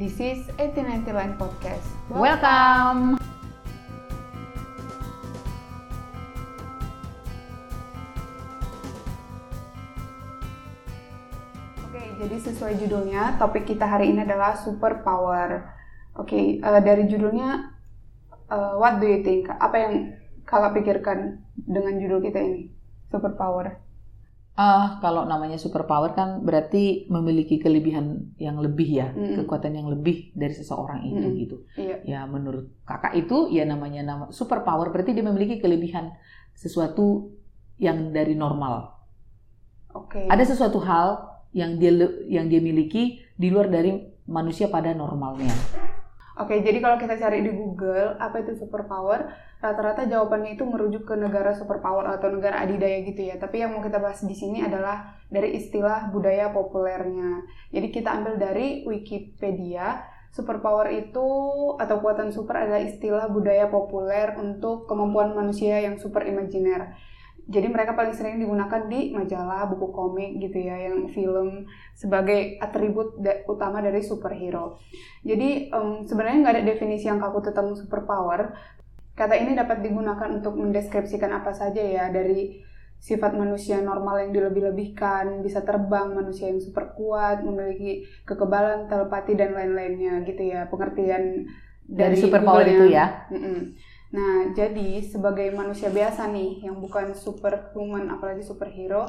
This is 1890 Line Podcast. Welcome. Oke, jadi sesuai judulnya, topik kita hari ini adalah super power. Oke, eh, dari judulnya, eh, what do you think? Apa yang kakak pikirkan dengan judul kita ini? Super power. Ah, kalau namanya superpower kan berarti memiliki kelebihan yang lebih ya, Mm. kekuatan yang lebih dari seseorang itu Mm. gitu. Iya. Ya menurut kakak itu ya namanya nama superpower berarti dia memiliki kelebihan sesuatu yang dari normal. Oke. Ada sesuatu hal yang dia yang dia miliki di luar dari manusia pada normalnya. Oke, jadi kalau kita cari di Google apa itu superpower, rata-rata jawabannya itu merujuk ke negara superpower atau negara adidaya gitu ya. Tapi yang mau kita bahas di sini adalah dari istilah budaya populernya. Jadi kita ambil dari Wikipedia, superpower itu atau kekuatan super adalah istilah budaya populer untuk kemampuan manusia yang super imajiner. Jadi mereka paling sering digunakan di majalah, buku komik gitu ya, yang film sebagai atribut da- utama dari superhero. Jadi em, sebenarnya nggak ada definisi yang kaku tentang superpower. Kata ini dapat digunakan untuk mendeskripsikan apa saja ya dari sifat manusia normal yang dilebih-lebihkan, bisa terbang, manusia yang super kuat, memiliki kekebalan telepati dan lain-lainnya gitu ya. Pengertian Dari, dari, superpower itu ya. Mm-mm. Nah, jadi sebagai manusia biasa nih, yang bukan superhuman apalagi superhero,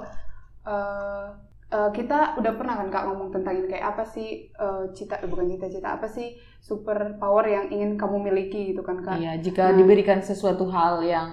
eh, eh, kita udah pernah kan kak ngomong tentang ini kayak apa sih eh, cita, eh, bukan cita-cita apa sih superpower yang ingin kamu miliki gitu kan kak? Iya, jika Nah. diberikan sesuatu hal yang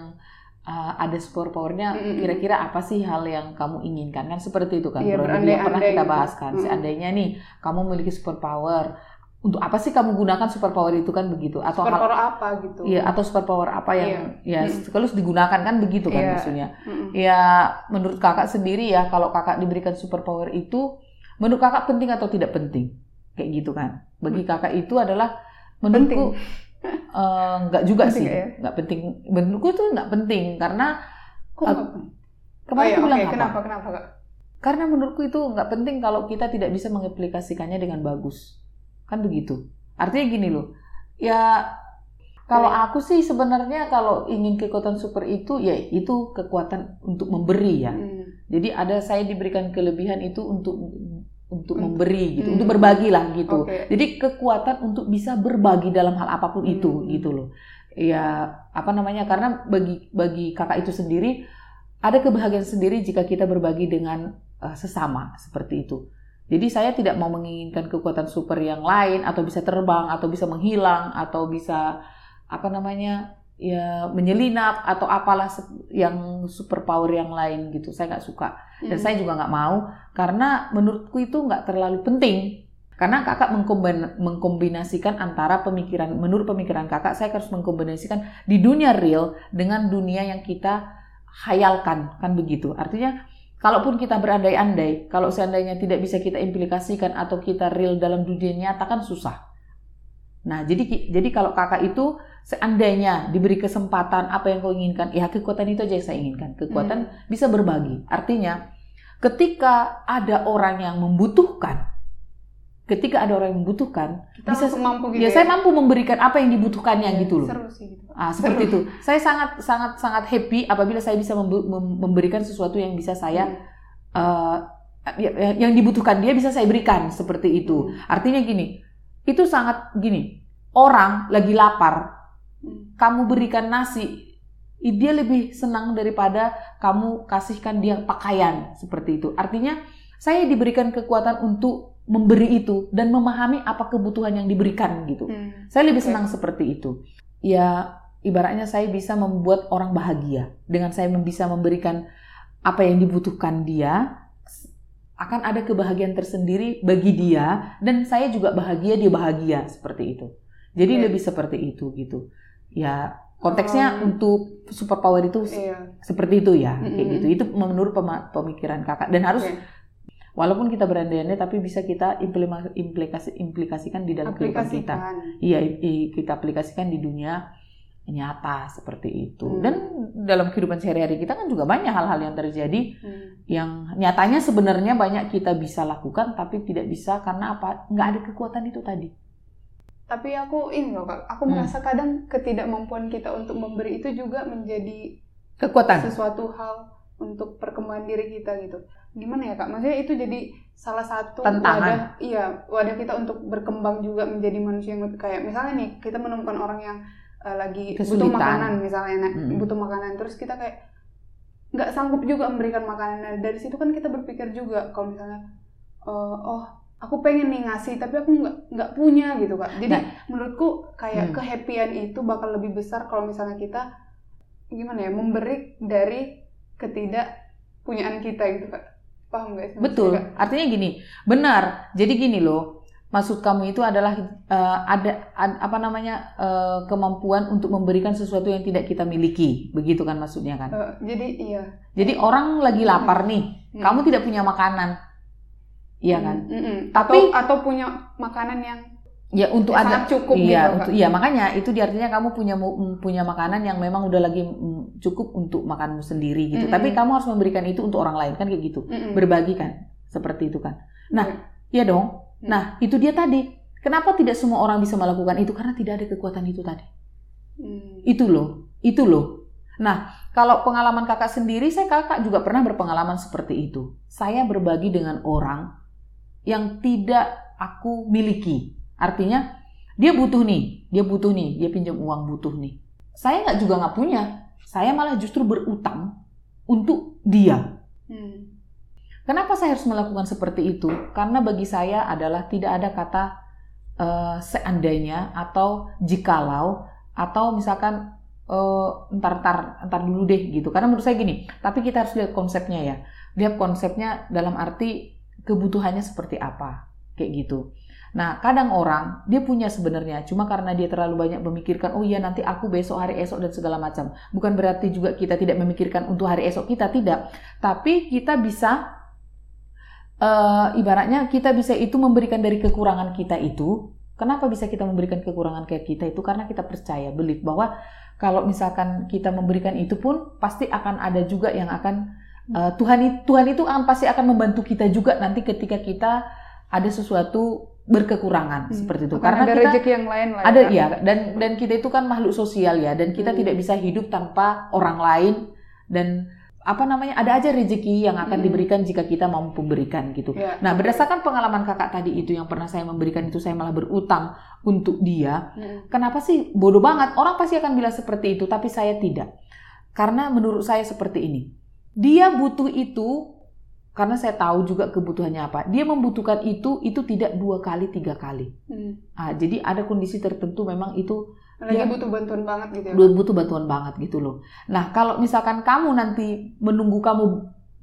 uh, ada superpowernya, Mm-mm. kira-kira apa sih hal yang kamu inginkan? Kan seperti itu kan, Iya. Jadi yang pernah kita gitu. bahas kan. Mm-mm. Seandainya nih kamu memiliki superpower, untuk apa sih kamu gunakan superpower itu kan begitu? Atau hal, Superpower apa gitu? iya, atau superpower apa yang ya Mm. kalau digunakan kan begitu kan Iya. maksudnya? Mm-mm. Ya, menurut kakak sendiri ya, kalau kakak diberikan superpower itu, menurut kakak penting atau tidak penting? Kayak gitu kan. Bagi kakak itu adalah menurutku eh, nggak juga Penting sih, nggak ya? penting. Menurutku itu nggak penting karena Kok nggak? kemarin oh, iya, aku bilang oke. apa? Kenapa? Kenapa kak? Karena menurutku itu nggak penting kalau kita tidak bisa mengaplikasikannya dengan bagus, kan begitu. Artinya gini loh, ya kalau aku sih sebenarnya kalau ingin kekuatan super itu ya itu kekuatan untuk memberi ya. Mm. Jadi ada saya diberikan kelebihan itu untuk untuk Hmm. memberi gitu, Hmm. untuk berbagi lah gitu. Oke. Jadi kekuatan untuk bisa berbagi dalam hal apa pun itu Hmm. gitu loh. Ya apa namanya? Karena bagi bagi kakak itu sendiri ada kebahagiaan sendiri jika kita berbagi dengan uh, sesama seperti itu. Jadi saya tidak mau menginginkan kekuatan super yang lain atau bisa terbang atau bisa menghilang atau bisa apa namanya ya menyelinap atau apalah yang superpower yang lain gitu. Saya nggak suka dan Mm. saya juga nggak mau karena menurutku itu nggak terlalu penting karena kakak mengkombin- mengkombinasikan antara pemikiran menurut pemikiran kakak saya harus mengkombinasikan di dunia real dengan dunia yang kita hayalkan kan begitu artinya kalaupun kita berandai-andai kalau seandainya tidak bisa kita implikasikan atau kita real dalam dunia nyata kan susah. Nah jadi jadi kalau kakak itu seandainya diberi kesempatan apa yang kau inginkan? Ya kekuatan itu aja yang saya inginkan. Kekuatan bisa berbagi. Artinya, ketika ada orang yang membutuhkan, ketika ada orang yang membutuhkan, Kita bisa mampu gitu ya saya mampu memberikan apa yang dibutuhkannya Iya, gitu loh. Seru sih gitu. Ah, seperti itu. Saya sangat sangat sangat happy apabila saya bisa memberikan sesuatu yang bisa saya Mm. eh, ya- ya- yang dibutuhkan dia bisa saya berikan seperti itu. Hmm. Artinya gini, itu sangat gini. Orang lagi lapar, Mm. kamu berikan nasi, dia lebih senang daripada kamu kasihkan dia pakaian seperti itu. Artinya saya diberikan kekuatan untuk memberi itu dan memahami apa kebutuhan yang diberikan gitu. Mm. Saya lebih senang seperti itu. Ya ibaratnya saya bisa membuat orang bahagia dengan saya bisa memberikan apa yang dibutuhkan dia akan ada kebahagiaan tersendiri bagi dia dan saya juga bahagia dia bahagia seperti itu. Jadi Oke. lebih seperti itu gitu. Ya konteksnya Um, untuk superpower itu Iya. seperti itu ya kayak Mm-mm. gitu. Itu menurut pemikiran kakak dan harus Oke. Walaupun kita berandai-andai tapi bisa kita implikasi implikasikan di dalam kehidupan kita. Iya, kita aplikasikan di dunia nyata seperti itu. Hmm. Dan dalam kehidupan sehari-hari kita kan juga banyak hal-hal yang terjadi Hmm. yang nyatanya sebenarnya banyak kita bisa lakukan tapi tidak bisa karena apa? Nggak ada kekuatan itu tadi. tapi aku ini loh kak aku Hmm. merasa kadang ketidakmampuan kita untuk memberi itu juga menjadi Kekuatan. sesuatu hal untuk perkembangan diri kita gitu gimana ya kak maksudnya itu jadi salah satu Tantangan. wadah iya wadah kita untuk berkembang juga menjadi manusia yang lebih kayak misalnya nih kita menemukan orang yang eh, lagi butuh Kesulitan. makanan misalnya nah, Mm-mm. butuh makanan terus kita kayak nggak sanggup juga memberikan makanan Nah, dari situ kan kita berpikir juga kalau misalnya eh, oh aku pengen nih ngasih tapi aku nggak nggak punya gitu kak jadi menurutku kayak Hmm. kehappian itu bakal lebih besar kalau misalnya kita gimana ya memberi dari ketidakpunyaan kita gitu kak paham gak sih maksudnya, Betul. Kak? Artinya gini, benar. Jadi gini loh, maksud kamu itu adalah eh, ada ad- apa namanya eh, kemampuan untuk memberikan sesuatu yang tidak kita miliki, begitu kan maksudnya kan? Eh, jadi iya Jadi orang lagi lapar nih, Hmm. kamu tidak punya makanan, iya kan? Mm, mm, mm. Tapi- atau atau punya makanan yang Ya untuk Ya, ada cukup iya, gitu, untuk iya makanya itu di artinya kamu punya mm, punya makanan yang memang udah lagi mm, cukup untuk makanmu sendiri gitu. Mm-mm. Tapi kamu harus memberikan itu untuk orang lain kan kayak gitu. Mm, mm. Berbagi kan, seperti itu kan. Nah, iya dong. Hmm. Nah, itu dia tadi. Kenapa tidak semua orang bisa melakukan itu? Karena tidak ada kekuatan itu tadi. Mm. Itu loh, itu loh. Nah, kalau pengalaman kakak sendiri, saya kakak juga pernah berpengalaman seperti itu. Saya berbagi dengan orang yang tidak aku miliki. Artinya, dia butuh nih, dia butuh nih, dia pinjam uang butuh nih. Saya nggak juga nggak punya. Saya malah justru berutang untuk dia. Mm. Kenapa saya harus melakukan seperti itu? Karena bagi saya adalah tidak ada kata eh, seandainya atau jikalau atau misalkan eh, entar entar entar dulu deh gitu. Karena menurut saya gini, tapi kita harus lihat konsepnya ya. Lihat konsepnya dalam arti kebutuhannya seperti apa, kayak gitu. Nah, kadang orang dia punya sebenarnya, cuma karena dia terlalu banyak memikirkan, oh iya nanti aku besok hari esok dan segala macam. Bukan berarti juga kita tidak memikirkan untuk hari esok kita tidak, tapi kita bisa eh, ibaratnya kita bisa itu memberikan dari kekurangan kita itu. Kenapa bisa kita memberikan kekurangan kayak kita itu? Karena kita percaya, belief bahwa kalau misalkan kita memberikan itu pun pasti akan ada juga yang akan eh, Tuhan Tuhan itu akan pasti akan membantu kita juga nanti ketika kita ada sesuatu berkekurangan Hmm. seperti itu. Akan Karena ada kita rezeki yang lain lah ada Kak. ya dan dan kita itu kan makhluk sosial ya dan kita Hmm. tidak bisa hidup tanpa orang lain dan apa namanya ada aja rezeki yang akan Hmm. diberikan jika kita mampu memberikan gitu. Ya. Nah berdasarkan pengalaman kakak tadi itu yang pernah saya memberikan itu saya malah berutang untuk dia. Mm. Kenapa sih bodoh banget? Orang pasti akan bilang seperti itu tapi saya tidak. Karena menurut saya seperti ini. Dia butuh itu karena saya tahu juga kebutuhannya apa. Dia membutuhkan itu itu tidak dua kali tiga kali. Mm. Ah, jadi ada kondisi tertentu memang itu lagi Ya. butuh bantuan banget gitu ya butuh bantuan banget gitu loh. Nah, kalau misalkan kamu nanti menunggu kamu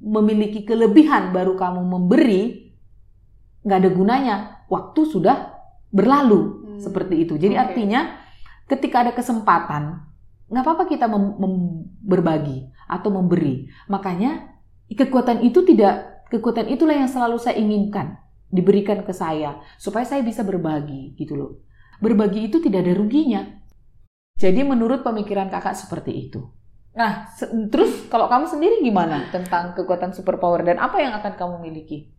memiliki kelebihan baru kamu memberi, nggak ada gunanya. Waktu sudah berlalu Hmm. seperti itu. Jadi Oke. artinya ketika ada kesempatan, nggak apa-apa kita mem- mem- berbagi atau memberi. Makanya kekuatan itu tidak kekuatan itulah yang selalu saya inginkan diberikan ke saya supaya saya bisa berbagi gitu loh. Berbagi itu tidak ada ruginya. Jadi menurut pemikiran kakak seperti itu. Nah, terus kalau kamu sendiri gimana tentang kekuatan superpower dan apa yang akan kamu miliki?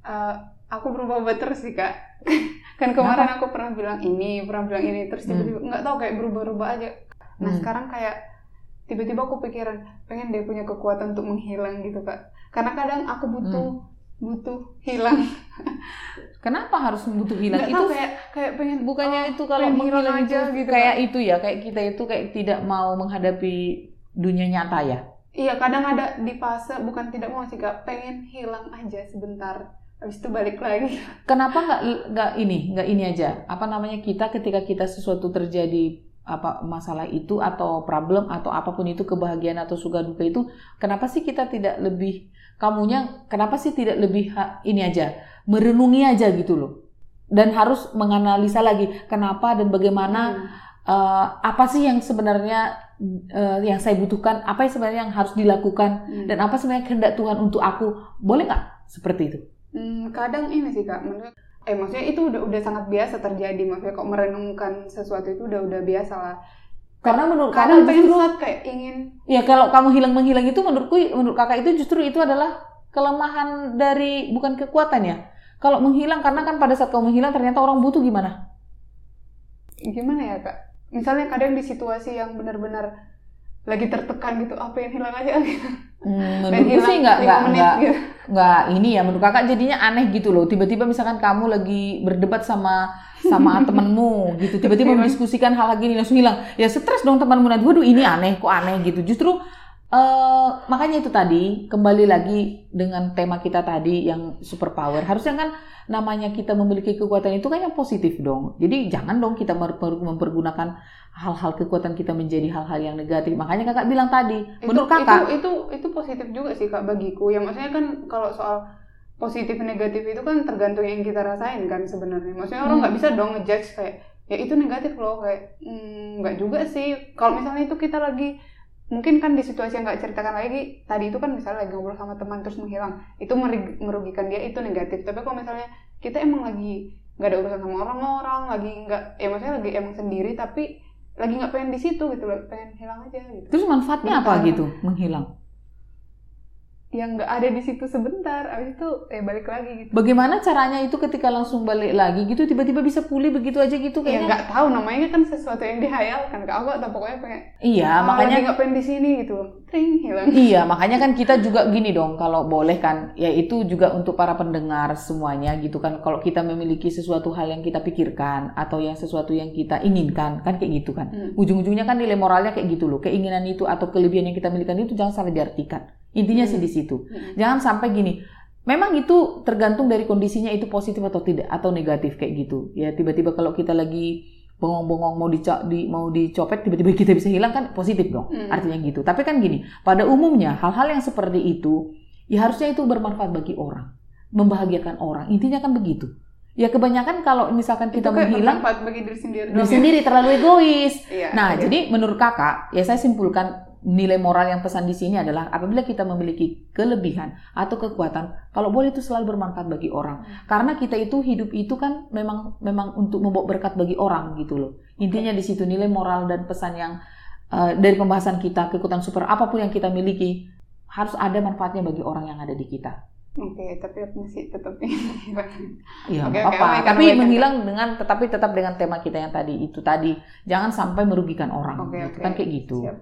Eh, aku berubah-ubah terus sih kak kan kemarin aku pernah bilang ini pernah bilang ini terus tiba-tiba nggak tahu kayak berubah-ubah aja nah Hmm. sekarang kayak tiba-tiba aku pikiran pengen deh punya kekuatan untuk menghilang gitu kak karena kadang aku butuh butuh hilang Kenapa harus butuh hilang? nggak itu tahu kayak kayak pengen bukannya oh, itu kalau hilang menghilang aja itu gitu kayak Kak. itu ya, kayak kita itu kayak tidak mau menghadapi dunia nyata ya. iya kadang ada di fase bukan tidak mau sih kak pengen hilang aja sebentar habis itu balik lagi Kenapa nggak nggak ini nggak ini aja? Apa namanya kita ketika kita sesuatu terjadi apa masalah itu atau problem atau apa pun itu kebahagiaan atau suka duka itu kenapa sih kita tidak lebih kamunya kenapa sih tidak lebih ini aja merenungi aja gitu loh dan harus menganalisa lagi kenapa dan bagaimana Hmm. eh, apa sih yang sebenarnya eh, yang saya butuhkan apa yang sebenarnya yang harus dilakukan Hmm. dan apa sebenarnya kehendak Tuhan untuk aku boleh nggak seperti itu Hmm, kadang ini sih kak, menurut eh maksudnya itu udah udah sangat biasa terjadi. Maksudnya kok merenungkan sesuatu itu udah udah biasa lah. karena menurut Kadang kakak pengen justru saat kayak ingin ya kalau kamu hilang menghilang itu menurutku menurut kakak itu justru itu adalah kelemahan dari bukan kekuatan ya. Kalau menghilang karena kan pada saat kamu menghilang ternyata orang butuh gimana? Gimana ya kak? Misalnya kadang di situasi yang benar-benar lagi tertekan gitu apa yang hilang aja? Gitu. Hmm, menurutku sih nggak nggak nggak gitu. nggak ini ya menurut kakak jadinya aneh gitu loh. Tiba-tiba misalkan kamu lagi berdebat sama sama temenmu gitu tiba-tiba mendiskusikan hal lagi ini langsung hilang. Ya stres dong temanmu. Nanti waduh ini aneh kok aneh? gitu. Justru eh makanya itu tadi kembali lagi dengan tema kita tadi yang superpower. Harusnya kan namanya kita memiliki kekuatan itu kan yang positif dong. Jadi jangan dong kita mempergunakan hal-hal kekuatan kita menjadi hal-hal yang negatif. Makanya kakak bilang tadi menurut itu, kakak itu itu itu positif juga sih kak bagiku. Ya maksudnya kan kalau soal positif negatif itu kan tergantung yang kita rasain kan sebenarnya. Maksudnya orang Hmm. nggak bisa dong ngejudge kayak ya itu negatif loh. Kayak "Hmm, nggak juga sih. Kalau misalnya itu kita lagi mungkin kan di situasi yang nggak ceritakan lagi tadi itu kan misalnya lagi ngobrol sama teman terus menghilang. Itu merugikan dia itu negatif. Tapi kalau misalnya kita emang lagi nggak ada urusan sama orang-orang lagi nggak ya maksudnya lagi emang sendiri tapi lagi nggak pengen di situ gitu loh pengen hilang aja gitu. Terus manfaatnya apa Bentar. gitu menghilang yang nggak ada di situ sebentar, abis itu eh balik lagi gitu. Bagaimana caranya itu ketika langsung balik lagi gitu tiba-tiba bisa pulih begitu aja gitu Ya kayaknya? nggak tahu namanya kan sesuatu yang dihayalkan. Kak aku atau pokoknya pengen Iya, ah, makanya nggak pengen di sini gitu, tring hilang. Iya, makanya kan kita juga gini dong, kalau boleh kan, ya itu juga untuk para pendengar semuanya gitu kan. Kalau kita memiliki sesuatu hal yang kita pikirkan atau yang sesuatu yang kita inginkan, kan kayak gitu kan. Hmm. Ujung-ujungnya kan nilai moralnya kayak gitu loh. Keinginan itu atau kelebihan yang kita miliki itu jangan salah diartikan. Intinya sih Hmm. di situ. Hmm. Jangan sampai gini. Memang itu tergantung dari kondisinya itu positif atau tidak atau negatif kayak gitu. Ya tiba-tiba kalau kita lagi bengong-bengong mau dico- di mau dicopet tiba-tiba kita bisa hilang kan positif dong. Hmm. Artinya gitu. Tapi kan gini, pada umumnya hal-hal yang seperti itu ya harusnya itu bermanfaat bagi orang, membahagiakan orang. Intinya kan begitu. Ya kebanyakan kalau misalkan kita menghilang bagi diri sendiri. diri ya? sendiri terlalu egois. Iya, Nah, iya. jadi menurut kakak, ya saya simpulkan nilai moral yang pesan di sini adalah apabila kita memiliki kelebihan atau kekuatan, kalau boleh itu selalu bermanfaat bagi orang. Karena kita itu hidup itu kan memang memang untuk membawa berkat bagi orang gitu loh. Intinya di situ nilai moral dan pesan yang eh, dari pembahasan kita kekuatan super apa pun yang kita miliki harus ada manfaatnya bagi orang yang ada di kita. Oke, tapi aku masih tetap Iya, Oke, nggak oke, apa-apa. baikkan, Tapi baikkan. menghilang dengan tetapi tetap dengan tema kita yang tadi itu tadi. Jangan sampai merugikan orang. Oke, gitu oke. kan kayak gitu. Siap.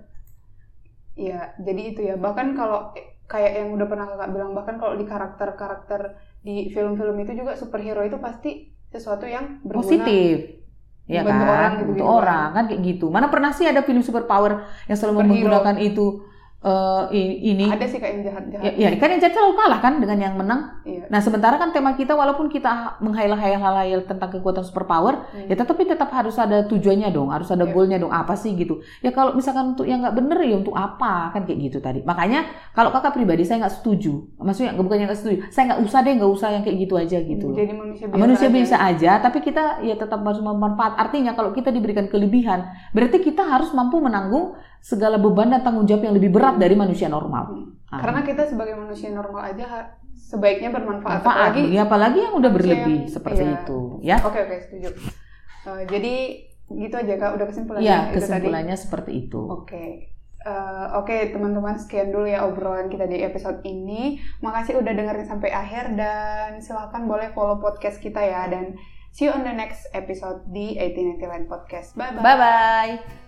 Iya, jadi itu ya. Bahkan kalau kayak yang udah pernah kakak bilang, bahkan kalau di karakter-karakter di film-film itu juga superhero itu pasti sesuatu yang berguna. Positif. Ya kan, orang gitu-gitu untuk kan. orang kan kayak gitu. Mana pernah sih ada film superpower yang selalu Superhero. menggunakan itu eh, ini? Ada sih kayak yang jahat-jahat. Ya, ya, kan yang jadi selalu kalah kan dengan yang menang. Iya. Nah, sementara kan tema kita walaupun kita menghayal-hayal tentang kekuatan superpower, Hmm. ya tetapi tetap harus ada tujuannya dong, harus ada Iya. goalnya dong, apa sih gitu. Ya kalau misalkan untuk yang nggak bener ya untuk apa kan kayak gitu tadi. Makanya kalau kakak pribadi saya nggak setuju, maksudnya nggak bukannya nggak setuju, saya nggak usah deh nggak usah yang kayak gitu aja gitu. Jadi manusia biasa. Manusia aja. bisa aja, tapi kita ya tetap harus bermanfaat. Artinya kalau kita diberikan kelebihan, berarti kita harus mampu menanggung segala beban dan tanggung jawab yang lebih berat dari manusia normal. Hmm. Ah. Karena kita sebagai manusia normal aja sebaiknya bermanfaat. manfaat, Apalagi ya apalagi yang udah berlebih yang- seperti iya. itu, ya. Oke oke setuju. Eh, jadi gitu aja kak, udah kesimpulannya Ya, itu tadi. kesimpulannya seperti itu. Oke. Eh, Oke teman-teman sekian dulu ya obrolan kita di episode ini. Makasih udah dengerin sampai akhir dan silahkan boleh follow podcast kita ya dan see you on the next episode di 1899 Podcast. Bye bye. Bye bye.